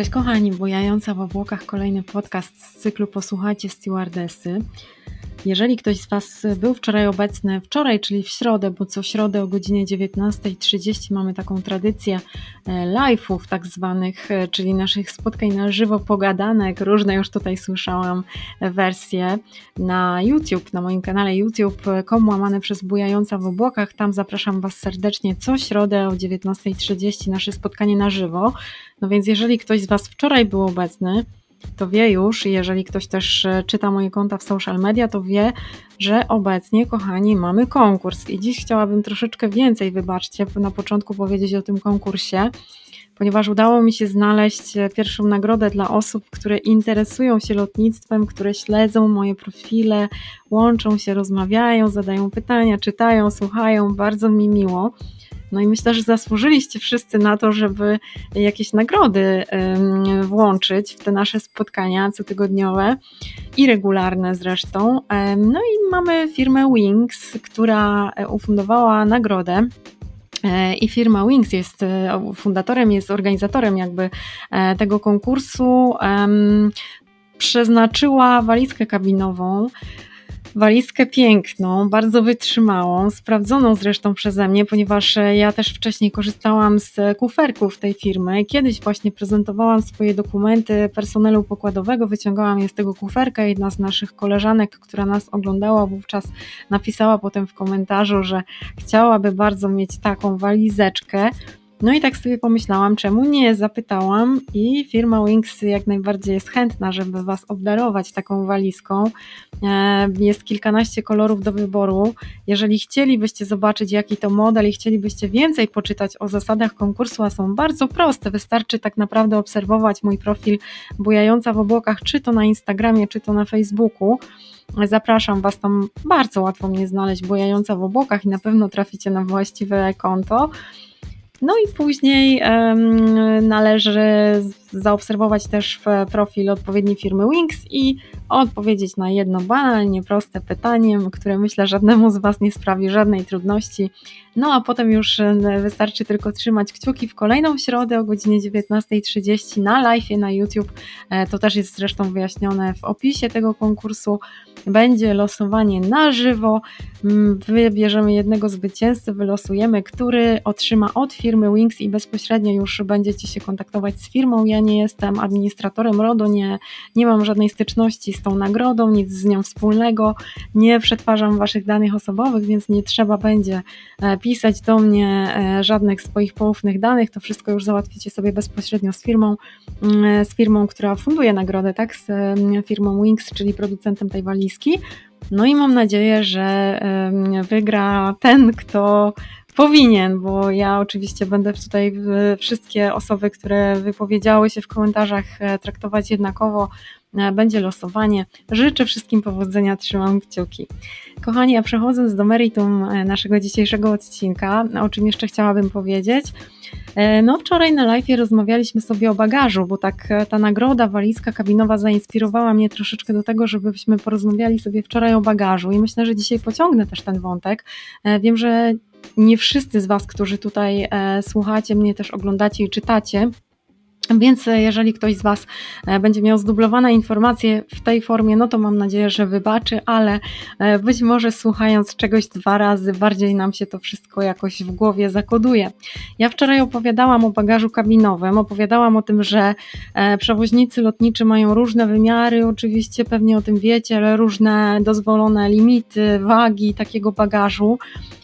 Cześć kochani, bujająca w obłokach kolejny podcast z cyklu Posłuchajcie Stewardesy. Jeżeli ktoś z Was był wczoraj obecny, wczoraj, czyli w środę, bo co środę o godzinie 19.30 mamy taką tradycję e, live'ów tak zwanych, e, czyli naszych spotkań na żywo pogadanek, różne już tutaj słyszałam wersje na YouTube, na moim kanale youtube.com łamane przez Bujająca w obłokach, tam zapraszam Was serdecznie. Co środę o 19.30 nasze spotkanie na żywo, no więc jeżeli ktoś z Was wczoraj był obecny, to wie już, jeżeli ktoś też e, czyta moje konta w social media, to wie, że obecnie, kochani, mamy konkurs. I dziś chciałabym troszeczkę więcej, wybaczcie, na początku powiedzieć o tym konkursie, ponieważ udało mi się znaleźć e, pierwszą nagrodę dla osób, które interesują się lotnictwem, które śledzą moje profile, łączą się, rozmawiają, zadają pytania, czytają, słuchają. Bardzo mi miło. No i myślę, że zasłużyliście wszyscy na to, żeby jakieś nagrody włączyć w te nasze spotkania cotygodniowe i regularne zresztą. No i mamy firmę Wings, która e, ufundowała nagrodę. E, I firma Wings jest e, fundatorem, jest organizatorem jakby tego konkursu. Przeznaczyła walizkę kabinową walizkę piękną, bardzo wytrzymałą, sprawdzoną zresztą przeze mnie, ponieważ e, ja też wcześniej korzystałam z kuferków tej firmy. Kiedyś właśnie prezentowałam swoje dokumenty personelu pokładowego, wyciągałam je z tego kuferka. Jedna z naszych koleżanek, która nas oglądała wówczas, napisała potem w komentarzu, że chciałaby bardzo mieć taką walizeczkę. No i tak sobie pomyślałam, czemu nie? Zapytałam i firma Wings jak najbardziej jest chętna, żeby Was obdarować taką walizką. E, jest kilkanaście kolorów do wyboru. Jeżeli chcielibyście zobaczyć, jaki to model i chcielibyście więcej poczytać o zasadach konkursu, a są bardzo proste, wystarczy tak naprawdę obserwować mój profil Bujająca w obłokach, czy to na Instagramie, czy to na Facebooku. Zapraszam Was tam, bardzo łatwo mnie znaleźć, Bujająca w obłokach i na pewno traficie na właściwe konto. No i później należy zaobserwować też profil odpowiedniej firmy Wings i odpowiedzieć na jedno banalnie proste pytanie, które myślę żadnemu z Was nie sprawi żadnej trudności. No a potem już e, wystarczy tylko trzymać kciuki w kolejną środę o godzinie 19.30 na live na YouTube. E, to też jest zresztą wyjaśnione w opisie tego konkursu. Będzie losowanie na żywo. Mm, wybierzemy jednego zwycięzcę, wylosujemy, który otrzyma od firmy Wings i bezpośrednio już będziecie się kontaktować z firmą. Ja nie jestem administratorem RODO, nie, nie mam żadnej styczności z tą nagrodą, nic z nią wspólnego, nie przetwarzam waszych danych osobowych, więc nie trzeba będzie e, pisać do mnie e, żadnych swoich poufnych danych, to wszystko już załatwicie sobie bezpośrednio z firmą, mm, z firmą, która funduje nagrodę, tak, z mm, firmą Wings, czyli producentem tej walizki. No i mam nadzieję, że wygra ten, kto powinien, bo ja oczywiście będę tutaj wszystkie osoby, które wypowiedziały się w komentarzach, e, traktować jednakowo. E, będzie losowanie. Życzę wszystkim powodzenia, trzymam kciuki. Kochani, a przechodząc do meritum e, naszego dzisiejszego odcinka, o czym jeszcze chciałabym powiedzieć. No, wczoraj na live rozmawialiśmy sobie o bagażu, bo tak ta nagroda walizka kabinowa zainspirowała mnie troszeczkę do tego, żebyśmy porozmawiali sobie wczoraj o bagażu i myślę, że dzisiaj pociągnę też ten wątek. Wiem, że nie wszyscy z Was, którzy tutaj e, słuchacie mnie, też oglądacie i czytacie, więc e, jeżeli ktoś z Was e, będzie miał zdublowane informacje w tej formie, no to mam nadzieję, że wybaczy, ale być może słuchając czegoś dwa razy, bardziej nam się to wszystko jakoś w głowie zakoduje. Ja wczoraj opowiadałam o bagażu kabinowym, opowiadałam o tym, że przewoźnicy lotniczy mają różne wymiary, oczywiście pewnie o tym wiecie, ale różne dozwolone limity, wagi takiego bagażu.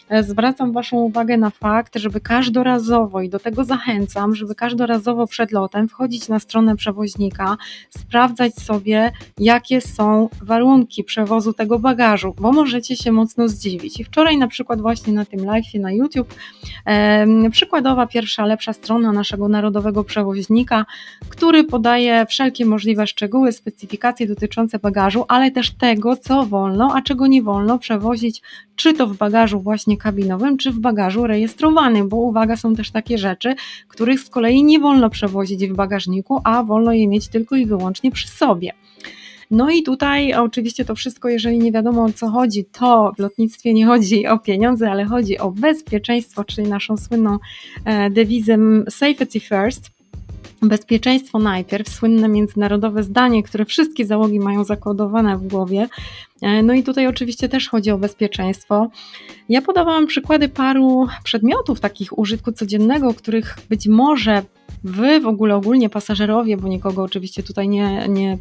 E, zwracam Waszą uwagę na fakt, żeby każdorazowo i do tego zachęcam, żeby każdorazowo przed lotem wchodzić na stronę przewoźnika, sprawdzać sobie, jakie są warunki przewozu tego bagażu, bo możecie się mocno zdziwić. I wczoraj na przykład właśnie na tym live na YouTube e, przykładowa pierwsza lepsza strona naszego narodowego przewoźnika, który podaje wszelkie możliwe szczegóły, specyfikacje dotyczące bagażu, ale też tego, co wolno, a czego nie wolno przewozić, czy to w bagażu właśnie kabinowym, czy w bagażu rejestrowanym, bo uwaga, są też takie rzeczy, których z kolei nie wolno przewozić w bagażniku, a wolno je mieć tylko i wyłącznie przy sobie. No i tutaj oczywiście to wszystko, jeżeli nie wiadomo o co chodzi, to w lotnictwie nie chodzi o pieniądze, ale chodzi o bezpieczeństwo, czyli naszą słynną e, dewizę safety first. Bezpieczeństwo najpierw, słynne międzynarodowe zdanie, które wszystkie załogi mają zakodowane w głowie. E, no i tutaj oczywiście też chodzi o bezpieczeństwo. Ja podawałam przykłady paru przedmiotów takich użytku codziennego, których być może Wy w ogóle ogólnie pasażerowie, bo nikogo oczywiście tutaj nie, nie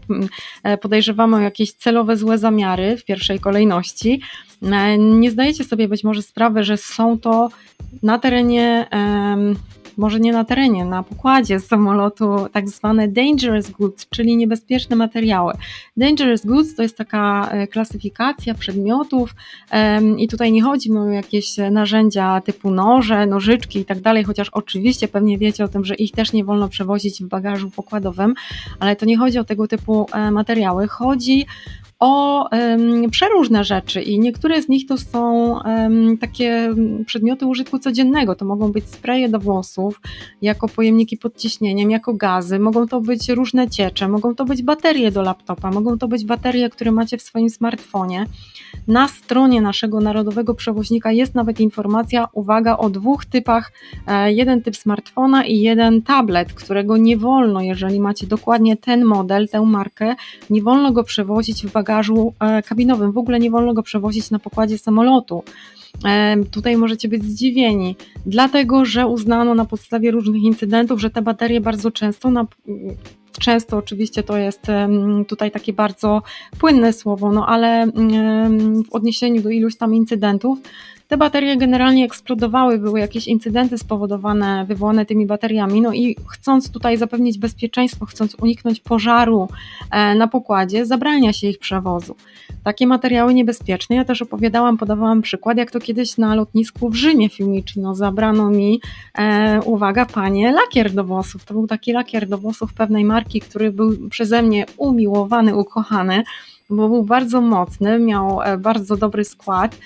e, podejrzewamy o jakieś celowe złe zamiary w pierwszej kolejności, e, nie zdajecie sobie być może sprawy, że są to na terenie może nie na terenie, na pokładzie samolotu tak zwane dangerous goods, czyli niebezpieczne materiały. Dangerous goods to jest taka e, klasyfikacja przedmiotów i tutaj nie chodzi o jakieś narzędzia typu noże, nożyczki i tak dalej, chociaż oczywiście pewnie wiecie o tym, że ich też nie wolno przewozić w bagażu pokładowym, ale to nie chodzi o tego typu e, materiały. Chodzi o um, przeróżne rzeczy i niektóre z nich to są um, takie przedmioty użytku codziennego. To mogą być spreje do włosów, jako pojemniki pod ciśnieniem, jako gazy, mogą to być różne ciecze, mogą to być baterie do laptopa, mogą to być baterie, które macie w swoim smartfonie. Na stronie naszego narodowego przewoźnika jest nawet informacja, uwaga, o dwóch typach. E, jeden typ smartfona i jeden tablet, którego nie wolno, jeżeli macie dokładnie ten model, tę markę, nie wolno go przewozić w bagażu e, kabinowym. W ogóle nie wolno go przewozić na pokładzie samolotu. E, tutaj możecie być zdziwieni, dlatego że uznano na podstawie różnych incydentów, że te baterie bardzo często, na, często oczywiście to jest tutaj takie bardzo płynne słowo, no ale w odniesieniu do iluś tam incydentów, te baterie generalnie eksplodowały, były jakieś incydenty spowodowane, wywołane tymi bateriami, no i chcąc tutaj zapewnić bezpieczeństwo, chcąc uniknąć pożaru e, na pokładzie, zabrania się ich przewozu. Takie materiały niebezpieczne, ja też opowiadałam, podawałam przykład, jak to kiedyś na lotnisku w Rzymie Fiumicino zabrano mi, e, uwaga panie, lakier do włosów. To był taki lakier do włosów pewnej marki, który był przeze mnie umiłowany, ukochany, bo był bardzo mocny, miał e, bardzo dobry skład.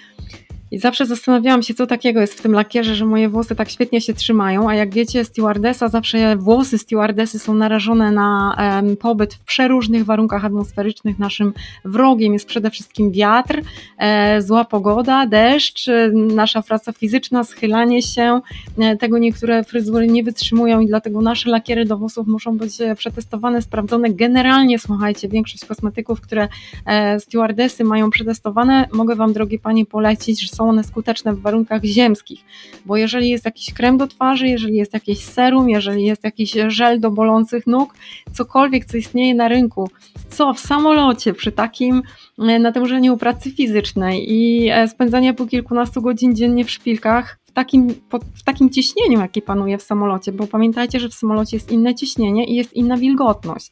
I zawsze zastanawiałam się, co takiego jest w tym lakierze, że moje włosy tak świetnie się trzymają, a jak wiecie, stewardesa, zawsze włosy stewardesy są narażone na um, pobyt w przeróżnych warunkach atmosferycznych. Naszym wrogiem jest przede wszystkim wiatr, e, zła pogoda, deszcz, e, nasza praca fizyczna, schylanie się. E, tego niektóre fryzury nie wytrzymują i dlatego nasze lakiery do włosów muszą być e, przetestowane, sprawdzone. Generalnie, słuchajcie, większość kosmetyków, które e, stewardesy mają przetestowane, mogę Wam, drogie Panie, polecić, że są one skuteczne w warunkach ziemskich, bo jeżeli jest jakiś krem do twarzy, jeżeli jest jakieś serum, jeżeli jest jakiś żel do bolących nóg, cokolwiek, co istnieje na rynku, co w samolocie przy takim e, natężeniu pracy fizycznej i e, spędzania po kilkunastu godzin dziennie w szpilkach, w takim, w takim ciśnieniu, jakie panuje w samolocie, bo pamiętajcie, że w samolocie jest inne ciśnienie i jest inna wilgotność.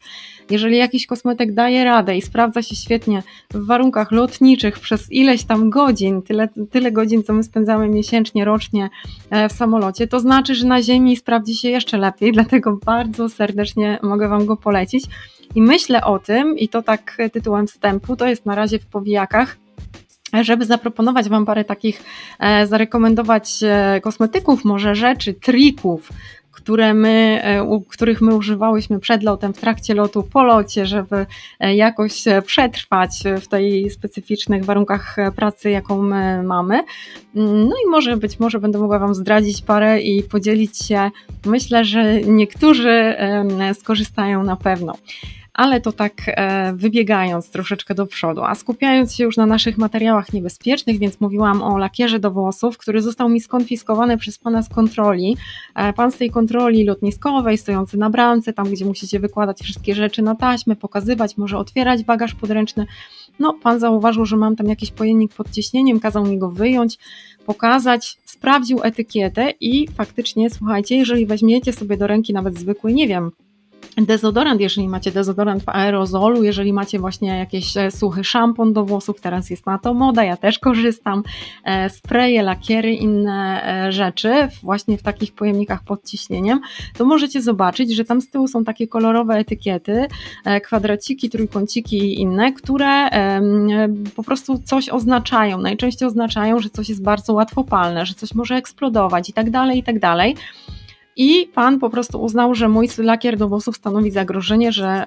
Jeżeli jakiś kosmetyk daje radę i sprawdza się świetnie w warunkach lotniczych przez ileś tam godzin, tyle, tyle godzin, co my spędzamy miesięcznie, rocznie e, w samolocie, to znaczy, że na Ziemi sprawdzi się jeszcze lepiej, dlatego bardzo serdecznie mogę Wam go polecić. I myślę o tym, i to tak tytułem wstępu, to jest na razie w powijakach, żeby zaproponować Wam parę takich, e, zarekomendować e, kosmetyków, może rzeczy, trików, które my, e, których my używałyśmy przed lotem, w trakcie lotu, po locie, żeby jakoś przetrwać w tej specyficznych warunkach pracy, jaką my mamy. No i może być może będę mogła Wam zdradzić parę i podzielić się. Myślę, że niektórzy skorzystają na pewno ale to tak e, wybiegając troszeczkę do przodu, a skupiając się już na naszych materiałach niebezpiecznych, więc mówiłam o lakierze do włosów, który został mi skonfiskowany przez pana z kontroli. E, pan z tej kontroli lotniskowej, stojący na bramce, tam gdzie musicie wykładać wszystkie rzeczy na taśmę, pokazywać, może otwierać bagaż podręczny. No, pan zauważył, że mam tam jakiś pojemnik pod ciśnieniem, kazał mi go wyjąć, pokazać, sprawdził etykietę i faktycznie, słuchajcie, jeżeli weźmiecie sobie do ręki nawet zwykły, nie wiem, Dezodorant, jeżeli macie dezodorant w aerozolu, jeżeli macie właśnie jakieś e, suchy szampon do włosów, teraz jest na to moda, ja też korzystam, e, spreje, lakiery, inne e, rzeczy właśnie w takich pojemnikach pod ciśnieniem, to możecie zobaczyć, że tam z tyłu są takie kolorowe etykiety, kwadraciki, trójkąciki i inne, które po prostu coś oznaczają. Najczęściej oznaczają, że coś jest bardzo łatwopalne, że coś może eksplodować i tak dalej, i tak dalej. I pan po prostu uznał, że mój lakier do włosów stanowi zagrożenie, że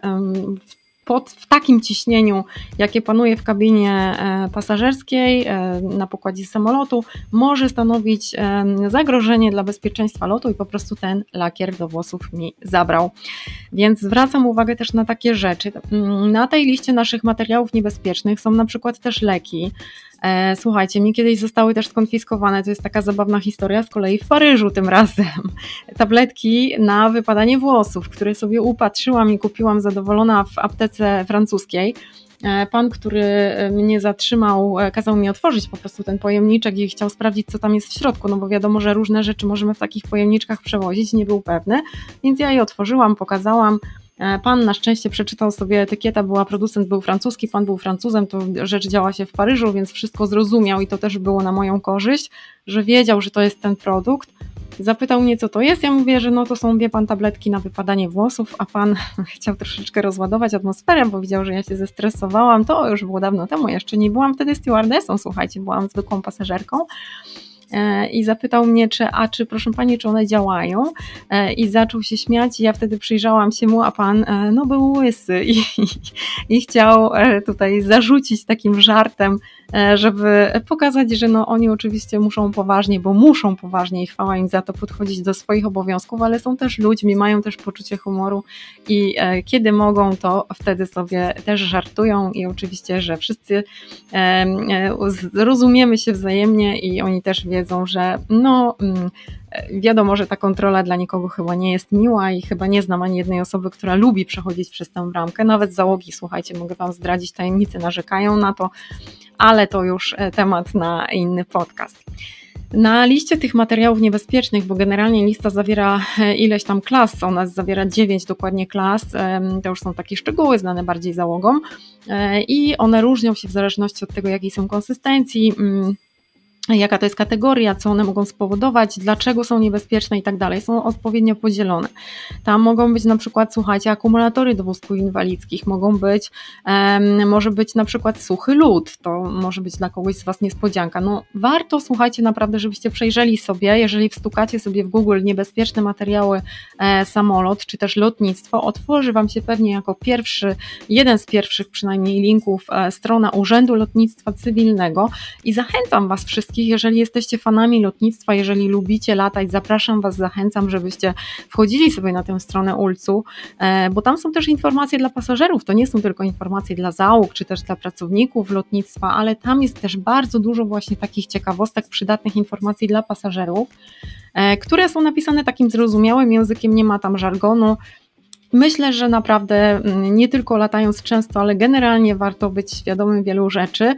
pod, w takim ciśnieniu, jakie panuje w kabinie e, pasażerskiej e, na pokładzie samolotu, może stanowić zagrożenie dla bezpieczeństwa lotu i po prostu ten lakier do włosów mi zabrał. Więc zwracam uwagę też na takie rzeczy. Mm, na tej liście naszych materiałów niebezpiecznych są na przykład też leki, słuchajcie, mi kiedyś zostały też skonfiskowane, to jest taka zabawna historia, z kolei w Paryżu tym razem. Tabletki na wypadanie włosów, które sobie upatrzyłam i kupiłam zadowolona w aptece francuskiej. E, pan, który mnie zatrzymał, e, kazał mi otworzyć po prostu ten pojemniczek i chciał sprawdzić, co tam jest w środku, no bo wiadomo, że różne rzeczy możemy w takich pojemniczkach przewozić, nie był pewny, więc ja je otworzyłam, pokazałam, E, pan na szczęście przeczytał sobie etykietę, była producent, był francuski, pan był Francuzem, to rzecz działa się w Paryżu, więc wszystko zrozumiał i to też było na moją korzyść, że wiedział, że to jest ten produkt. Zapytał mnie, co to jest. Ja mówię, że no to są, wie pan, tabletki na wypadanie włosów, a pan chciał troszeczkę rozładować atmosferę, bo widział, że ja się zestresowałam. To już było dawno temu, jeszcze nie byłam wtedy stewardessą, słuchajcie, byłam zwykłą pasażerką. E, i zapytał mnie, czy, a czy proszę pani, czy one działają? E, i zaczął się śmiać. I ja wtedy przyjrzałam się mu, a pan e, no był łysy i, i, i chciał tutaj zarzucić takim żartem, żeby pokazać, że no oni oczywiście muszą poważnie, bo muszą poważnie i chwała im za to podchodzić do swoich obowiązków, ale są też ludźmi, mają też poczucie humoru i kiedy mogą, to wtedy sobie też żartują i oczywiście, że wszyscy rozumiemy się wzajemnie i oni też wiedzą, wiedzą, że no mm, wiadomo, że ta kontrola dla nikogo chyba nie jest miła i chyba nie znam ani jednej osoby, która lubi przechodzić przez tę bramkę. Nawet załogi, słuchajcie, mogę Wam zdradzić tajemnicy, narzekają na to, ale to już e, temat na inny podcast. Na liście tych materiałów niebezpiecznych, bo generalnie lista zawiera e, ileś tam klas, ona zawiera 9 dokładnie klas, to już są takie szczegóły znane bardziej załogom e, i one różnią się w zależności od tego, jakiej są konsystencji mm, jaka to jest kategoria, co one mogą spowodować, dlaczego są niebezpieczne i tak dalej. Są odpowiednio podzielone. Tam mogą być na przykład, słuchajcie, akumulatory do wózków inwalidzkich, mogą być, um, może być na przykład suchy lód, to może być dla kogoś z Was niespodzianka. No warto, słuchajcie, naprawdę, żebyście przejrzeli sobie, jeżeli wstukacie sobie w Google niebezpieczne materiały e, samolot, czy też lotnictwo, otworzy Wam się pewnie jako pierwszy, jeden z pierwszych przynajmniej linków e, strona Urzędu Lotnictwa Cywilnego i zachęcam Was wszystkich, wszystkich, jeżeli jesteście fanami lotnictwa, jeżeli lubicie latać, zapraszam Was, zachęcam, żebyście wchodzili sobie na tę stronę ULCU, e, bo tam są też informacje dla pasażerów, to nie są tylko informacje dla załóg, czy też dla pracowników lotnictwa, ale tam jest też bardzo dużo właśnie takich ciekawostek, przydatnych informacji dla pasażerów, e, które są napisane takim zrozumiałym językiem, nie ma tam żargonu, Myślę, że naprawdę mm, nie tylko latając często, ale generalnie warto być świadomym wielu rzeczy.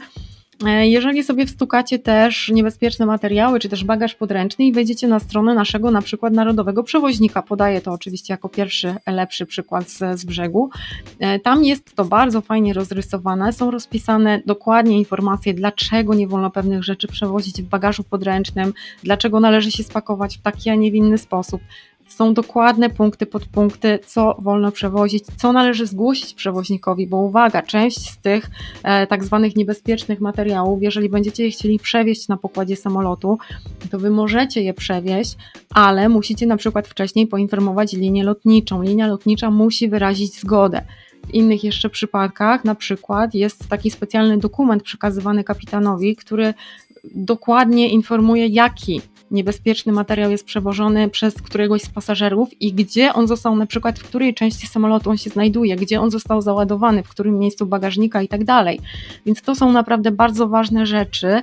E, jeżeli sobie wstukacie też niebezpieczne materiały, czy też bagaż podręczny i wejdziecie na stronę naszego na przykład Narodowego Przewoźnika, podaję to oczywiście jako pierwszy, lepszy przykład z, z brzegu, e, tam jest to bardzo fajnie rozrysowane, są rozpisane dokładnie informacje, dlaczego nie wolno pewnych rzeczy przewozić w bagażu podręcznym, dlaczego należy się spakować w taki, a nie w inny sposób są dokładne punkty, podpunkty, co wolno przewozić, co należy zgłosić przewoźnikowi, bo uwaga, część z tych e, tak zwanych niebezpiecznych materiałów, jeżeli będziecie je chcieli przewieźć na pokładzie samolotu, to wy możecie je przewieźć, ale musicie na przykład wcześniej poinformować linię lotniczą. Linia lotnicza musi wyrazić zgodę. W innych jeszcze przypadkach, na przykład, jest taki specjalny dokument przekazywany kapitanowi, który dokładnie informuje, jaki niebezpieczny materiał jest przewożony przez któregoś z pasażerów i gdzie on został, na przykład w której części samolotu on się znajduje, gdzie on został załadowany, w którym miejscu bagażnika i tak dalej. Więc to są naprawdę bardzo ważne rzeczy.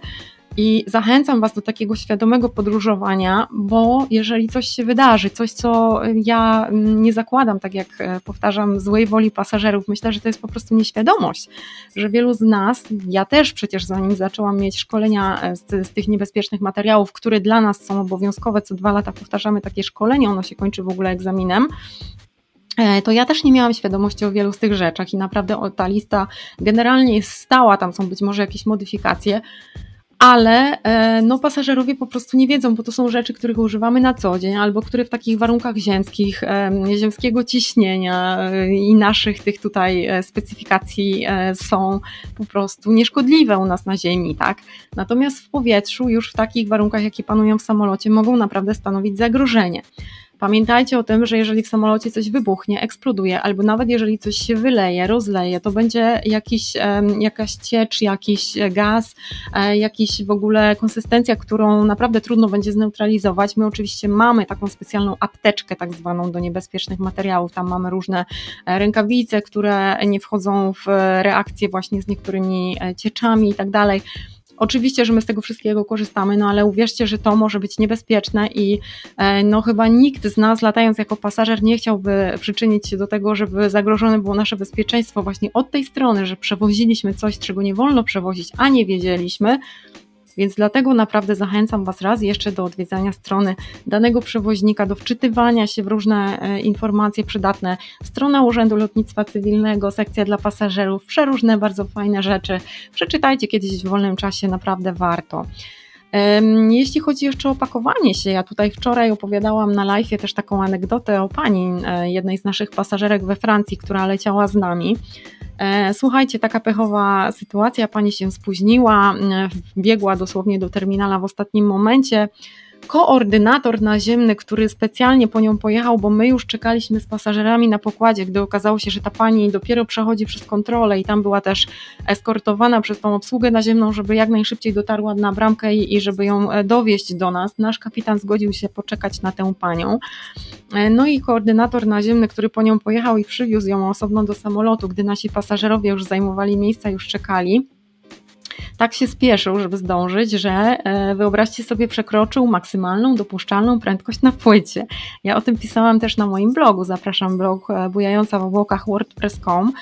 I zachęcam Was do takiego świadomego podróżowania, bo jeżeli coś się wydarzy, coś, co ja nie zakładam, tak jak e, powtarzam, złej woli pasażerów, myślę, że to jest po prostu nieświadomość, że wielu z nas, ja też przecież zanim zaczęłam mieć szkolenia e, z, z tych niebezpiecznych materiałów, które dla nas są obowiązkowe, co dwa lata powtarzamy takie szkolenie, ono się kończy w ogóle egzaminem, e, to ja też nie miałam świadomości o wielu z tych rzeczach i naprawdę ta lista generalnie jest stała, tam są być może jakieś modyfikacje, ale e, no, pasażerowie po prostu nie wiedzą, bo to są rzeczy, których używamy na co dzień, albo które w takich warunkach ziemskich, ziemskiego ciśnienia e, i naszych tych tutaj e, specyfikacji są po prostu nieszkodliwe u nas na Ziemi, tak? Natomiast w powietrzu, już w takich warunkach, jakie panują w samolocie, mogą naprawdę stanowić zagrożenie. Pamiętajcie o tym, że jeżeli w samolocie coś wybuchnie, eksploduje, albo nawet jeżeli coś się wyleje, rozleje, to będzie jakiś, jakaś ciecz, jakiś gaz, e, jakiś w ogóle konsystencja, którą naprawdę trudno będzie zneutralizować. My oczywiście mamy taką specjalną apteczkę, tak zwaną do niebezpiecznych materiałów. Tam mamy różne e, rękawice, które nie wchodzą w reakcję właśnie z niektórymi e, cieczami i tak dalej. Oczywiście, że my z tego wszystkiego korzystamy, no ale uwierzcie, że to może być niebezpieczne i e, no chyba nikt z nas latając jako pasażer nie chciałby przyczynić się do tego, żeby zagrożone było nasze bezpieczeństwo właśnie od tej strony, że przewoziliśmy coś, czego nie wolno przewozić, a nie wiedzieliśmy, więc dlatego naprawdę zachęcam Was raz jeszcze do odwiedzania strony danego przewoźnika, do wczytywania się w różne e, informacje przydatne. Strona Urzędu Lotnictwa Cywilnego, sekcja dla pasażerów, przeróżne bardzo fajne rzeczy. Przeczytajcie kiedyś w wolnym czasie, naprawdę warto. Jeśli chodzi jeszcze o pakowanie się, ja tutaj wczoraj opowiadałam na live też taką anegdotę o pani, e, jednej z naszych pasażerek we Francji, która leciała z nami. E, słuchajcie, taka pechowa sytuacja, pani się spóźniła, e, biegła dosłownie do terminala w ostatnim momencie koordynator naziemny, który specjalnie po nią pojechał, bo my już czekaliśmy z pasażerami na pokładzie, gdy okazało się, że ta pani dopiero przechodzi przez kontrolę i tam była też eskortowana przez tą obsługę naziemną, żeby jak najszybciej dotarła na bramkę i, i żeby ją e, dowieść do nas. Nasz kapitan zgodził się poczekać na tę panią. E, no i koordynator naziemny, który po nią pojechał i przywiózł ją osobno do samolotu, gdy nasi pasażerowie już zajmowali miejsca, już czekali tak się spieszył, żeby zdążyć, że e, wyobraźcie sobie, przekroczył maksymalną dopuszczalną prędkość na płycie. Ja o tym pisałam też na moim blogu, zapraszam blog e, bujająca w obłokach wordpress.com.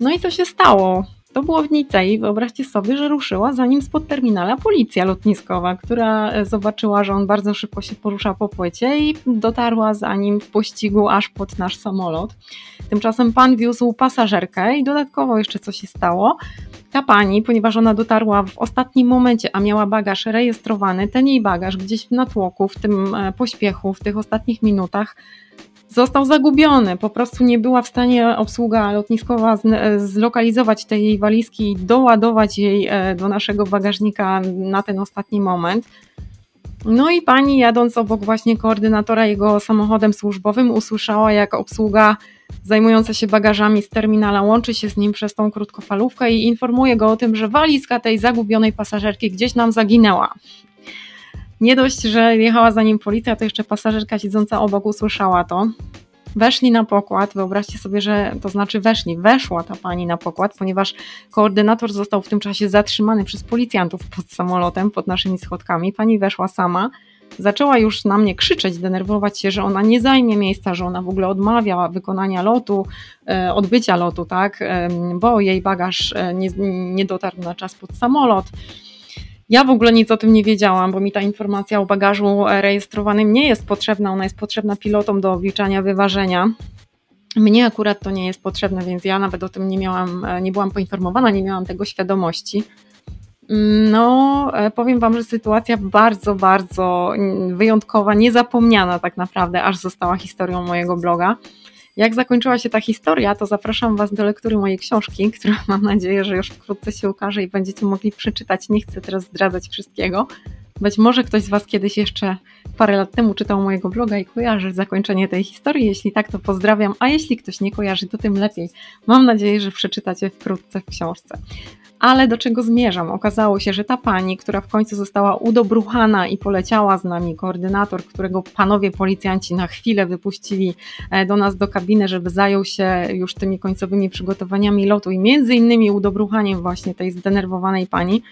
No i to się stało. To było w Nicei. Wyobraźcie sobie, że ruszyła za nim spod terminala policja lotniskowa, która e, zobaczyła, że on bardzo szybko się porusza po płycie i dotarła za nim w pościgu aż pod nasz samolot. Tymczasem pan wiózł pasażerkę i dodatkowo jeszcze co się stało. Ta pani, ponieważ ona dotarła w ostatnim momencie, a miała bagaż rejestrowany, ten jej bagaż gdzieś w natłoku, w tym e, pośpiechu, w tych ostatnich minutach, został zagubiony. Po prostu nie była w stanie obsługa lotniskowa e, zlokalizować tej walizki i doładować jej e, do naszego bagażnika na ten ostatni moment. No i pani jadąc obok właśnie koordynatora jego samochodem służbowym usłyszała jak obsługa zajmująca się bagażami z terminala łączy się z nim przez tą krótkofalówkę i informuje go o tym, że walizka tej zagubionej pasażerki gdzieś nam zaginęła. Nie dość, że jechała za nim policja, to jeszcze pasażerka siedząca obok usłyszała to. Weszli na pokład, wyobraźcie sobie, że to znaczy weszli, weszła ta pani na pokład, ponieważ koordynator został w tym czasie zatrzymany przez policjantów pod samolotem, pod naszymi schodkami. Pani weszła sama, zaczęła już na mnie krzyczeć, denerwować się, że ona nie zajmie miejsca, że ona w ogóle odmawia wykonania lotu, e, odbycia lotu, tak, bo jej bagaż e, nie, nie dotarł na czas pod samolot. Ja w ogóle nic o tym nie wiedziałam, bo mi ta informacja o bagażu rejestrowanym nie jest potrzebna. Ona jest potrzebna pilotom do obliczania wyważenia. Mnie akurat to nie jest potrzebne, więc ja nawet o tym nie miałam, nie byłam poinformowana, nie miałam tego świadomości. No, e, powiem Wam, że sytuacja bardzo, bardzo wyjątkowa, niezapomniana tak naprawdę, aż została historią mojego bloga. Jak zakończyła się ta historia, to zapraszam Was do lektury mojej książki, która mam nadzieję, że już wkrótce się ukaże i będziecie mogli przeczytać. Nie chcę teraz zdradzać wszystkiego. Być może ktoś z Was kiedyś jeszcze parę lat temu czytał mojego bloga i kojarzy zakończenie tej historii. Jeśli tak, to pozdrawiam, a jeśli ktoś nie kojarzy, to tym lepiej. Mam nadzieję, że przeczytacie wkrótce w książce. Ale do czego zmierzam? Okazało się, że ta pani, która w końcu została udobruchana i poleciała z nami, koordynator, którego panowie policjanci na chwilę wypuścili e, do nas do kabiny, żeby zajął się już tymi końcowymi przygotowaniami lotu i między innymi udobruchaniem właśnie tej zdenerwowanej pani,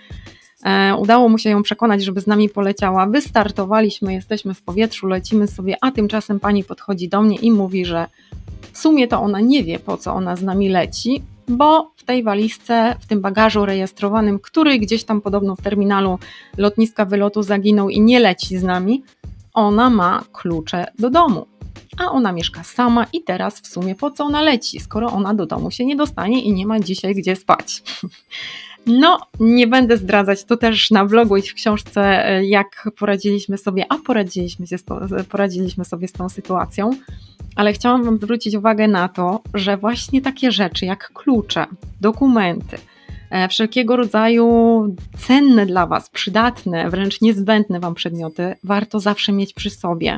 e, Udało mu się ją przekonać, żeby z nami poleciała. Wystartowaliśmy, jesteśmy w powietrzu, lecimy sobie, a tymczasem pani podchodzi do mnie i mówi, że w sumie to ona nie wie, po co ona z nami leci, bo w tej walizce, w tym bagażu rejestrowanym, który gdzieś tam podobno w terminalu lotniska wylotu zaginął i nie leci z nami, ona ma klucze do domu. A ona mieszka sama i teraz w sumie po co ona leci, skoro ona do domu się nie dostanie i nie ma dzisiaj gdzie spać. No, nie będę zdradzać, to też na blogu i w książce, e, jak poradziliśmy sobie, a poradziliśmy, się tą, poradziliśmy sobie z tą sytuacją, ale chciałam Wam zwrócić uwagę na to, że właśnie takie rzeczy jak klucze, dokumenty, e, wszelkiego rodzaju cenne dla Was, przydatne, wręcz niezbędne Wam przedmioty warto zawsze mieć przy sobie.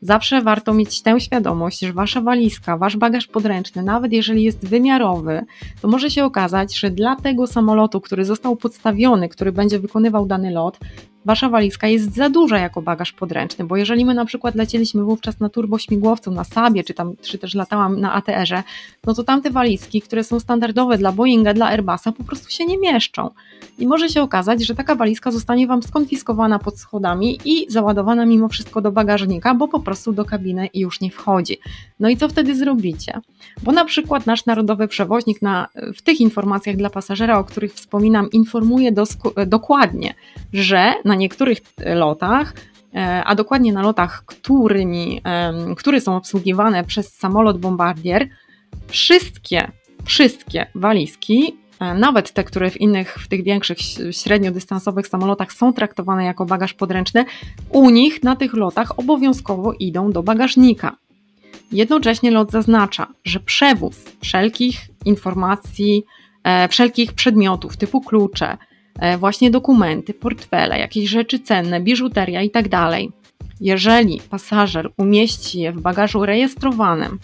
Zawsze warto mieć tę świadomość, że wasza walizka, wasz bagaż podręczny, nawet jeżeli jest wymiarowy, to może się okazać, że dla tego samolotu, który został podstawiony, który będzie wykonywał dany lot, wasza walizka jest za duża jako bagaż podręczny, bo jeżeli my na przykład lecieliśmy wówczas na turbośmigłowcu, na Sabie, czy, tam, czy też latałam na ATR-ze, no to tamte walizki, które są standardowe dla Boeinga, dla Airbusa, po prostu się nie mieszczą. I może się okazać, że taka walizka zostanie Wam skonfiskowana pod schodami i załadowana mimo wszystko do bagażnika, bo po prostu do kabiny już nie wchodzi. No i co wtedy zrobicie? Bo na przykład nasz narodowy przewoźnik na, w tych informacjach dla pasażera, o których wspominam, informuje dokładnie, że na niektórych lotach e, a dokładnie na lotach, którymi, które są obsługiwane przez samolot Bombardier, wszystkie, wszystkie walizki, e, nawet te, które w innych, w tych większych, średniodystansowych samolotach są traktowane jako bagaż podręczny, u nich na tych lotach obowiązkowo idą do bagażnika. Jednocześnie lot zaznacza, że przewóz wszelkich informacji, e, wszelkich przedmiotów typu klucze, E, właśnie dokumenty, portfele, jakieś rzeczy cenne, biżuteria itd. Tak Jeżeli pasażer umieści je w bagażu rejestrowanym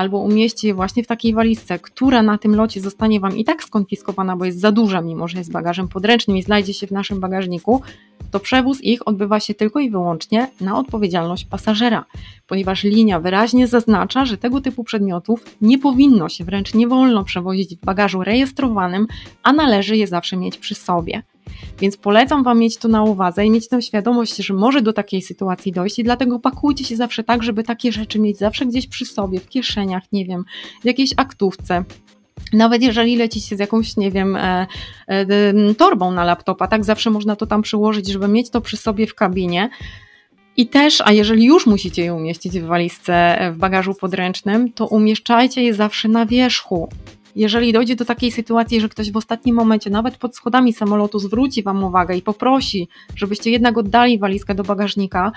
albo umieści je właśnie w takiej walizce, która na tym locie zostanie Wam i tak skonfiskowana, bo jest za duża, mimo że jest bagażem podręcznym i znajdzie się w naszym bagażniku, to przewóz ich odbywa się tylko i wyłącznie na odpowiedzialność pasażera, ponieważ linia wyraźnie zaznacza, że tego typu przedmiotów nie powinno się, wręcz nie wolno przewozić w bagażu rejestrowanym, a należy je zawsze mieć przy sobie. Więc polecam Wam mieć to na uwadze i mieć tę świadomość, że może do takiej sytuacji dojść i dlatego pakujcie się zawsze tak, żeby takie rzeczy mieć zawsze gdzieś przy sobie, w kieszeniach, nie wiem, w jakiejś aktówce. Nawet jeżeli lecicie z jakąś, nie wiem, e, e, torbą na laptopa, tak zawsze można to tam przyłożyć, żeby mieć to przy sobie w kabinie. I też, a jeżeli już musicie je umieścić w walizce, w bagażu podręcznym, to umieszczajcie je zawsze na wierzchu jeżeli dojdzie do takiej sytuacji, że ktoś w ostatnim momencie, nawet pod schodami samolotu, zwróci Wam uwagę i poprosi, żebyście jednak oddali walizkę do bagażnika,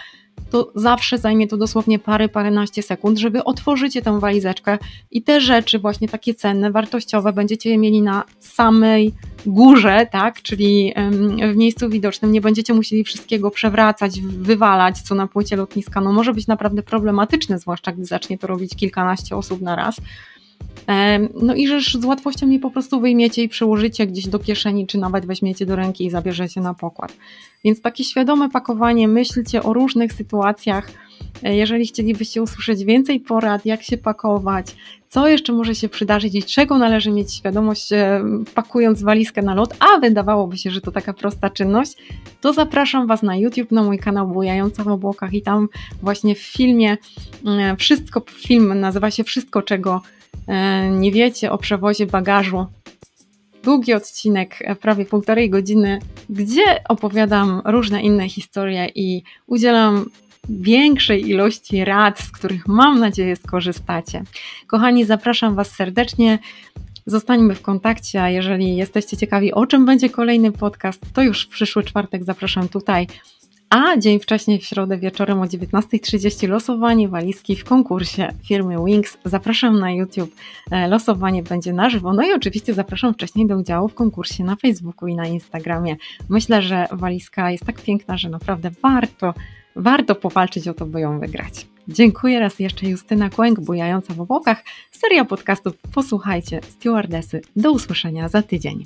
to zawsze zajmie to dosłownie parę, paręnaście sekund, żeby otworzycie tę walizeczkę i te rzeczy właśnie takie cenne, wartościowe będziecie je mieli na samej górze, tak, czyli w miejscu widocznym, nie będziecie musieli wszystkiego przewracać, wywalać, co na płycie lotniska, no może być naprawdę problematyczne, zwłaszcza gdy zacznie to robić kilkanaście osób na raz. No i że z łatwością je po prostu wyjmiecie i przełożycie gdzieś do kieszeni, czy nawet weźmiecie do ręki i zabierzecie na pokład. Więc takie świadome pakowanie, myślcie o różnych sytuacjach. E, jeżeli chcielibyście usłyszeć więcej porad, jak się pakować, co jeszcze może się przydarzyć i czego należy mieć świadomość, e, pakując walizkę na lot, a wydawałoby się, że to taka prosta czynność, to zapraszam Was na YouTube, na mój kanał Bujająca w obłokach i tam właśnie w filmie wszystko, film nazywa się Wszystko, czego E, nie wiecie o przewozie bagażu. Długi odcinek, e, prawie półtorej godziny, gdzie opowiadam różne inne historie i udzielam większej ilości rad, z których mam nadzieję skorzystacie. Kochani, zapraszam Was serdecznie. Zostańmy w kontakcie, a jeżeli jesteście ciekawi, o czym będzie kolejny podcast, to już w przyszły czwartek zapraszam tutaj a dzień wcześniej w środę wieczorem o 19.30 losowanie walizki w konkursie firmy Wings. Zapraszam na YouTube, e, losowanie będzie na żywo. No i oczywiście zapraszam wcześniej do udziału w konkursie na Facebooku i na Instagramie. Myślę, że walizka jest tak piękna, że naprawdę warto, warto powalczyć o to, by ją wygrać. Dziękuję raz jeszcze Justyna Kłęk, bujająca w obłokach. Seria podcastów Posłuchajcie, stewardesy. Do usłyszenia za tydzień.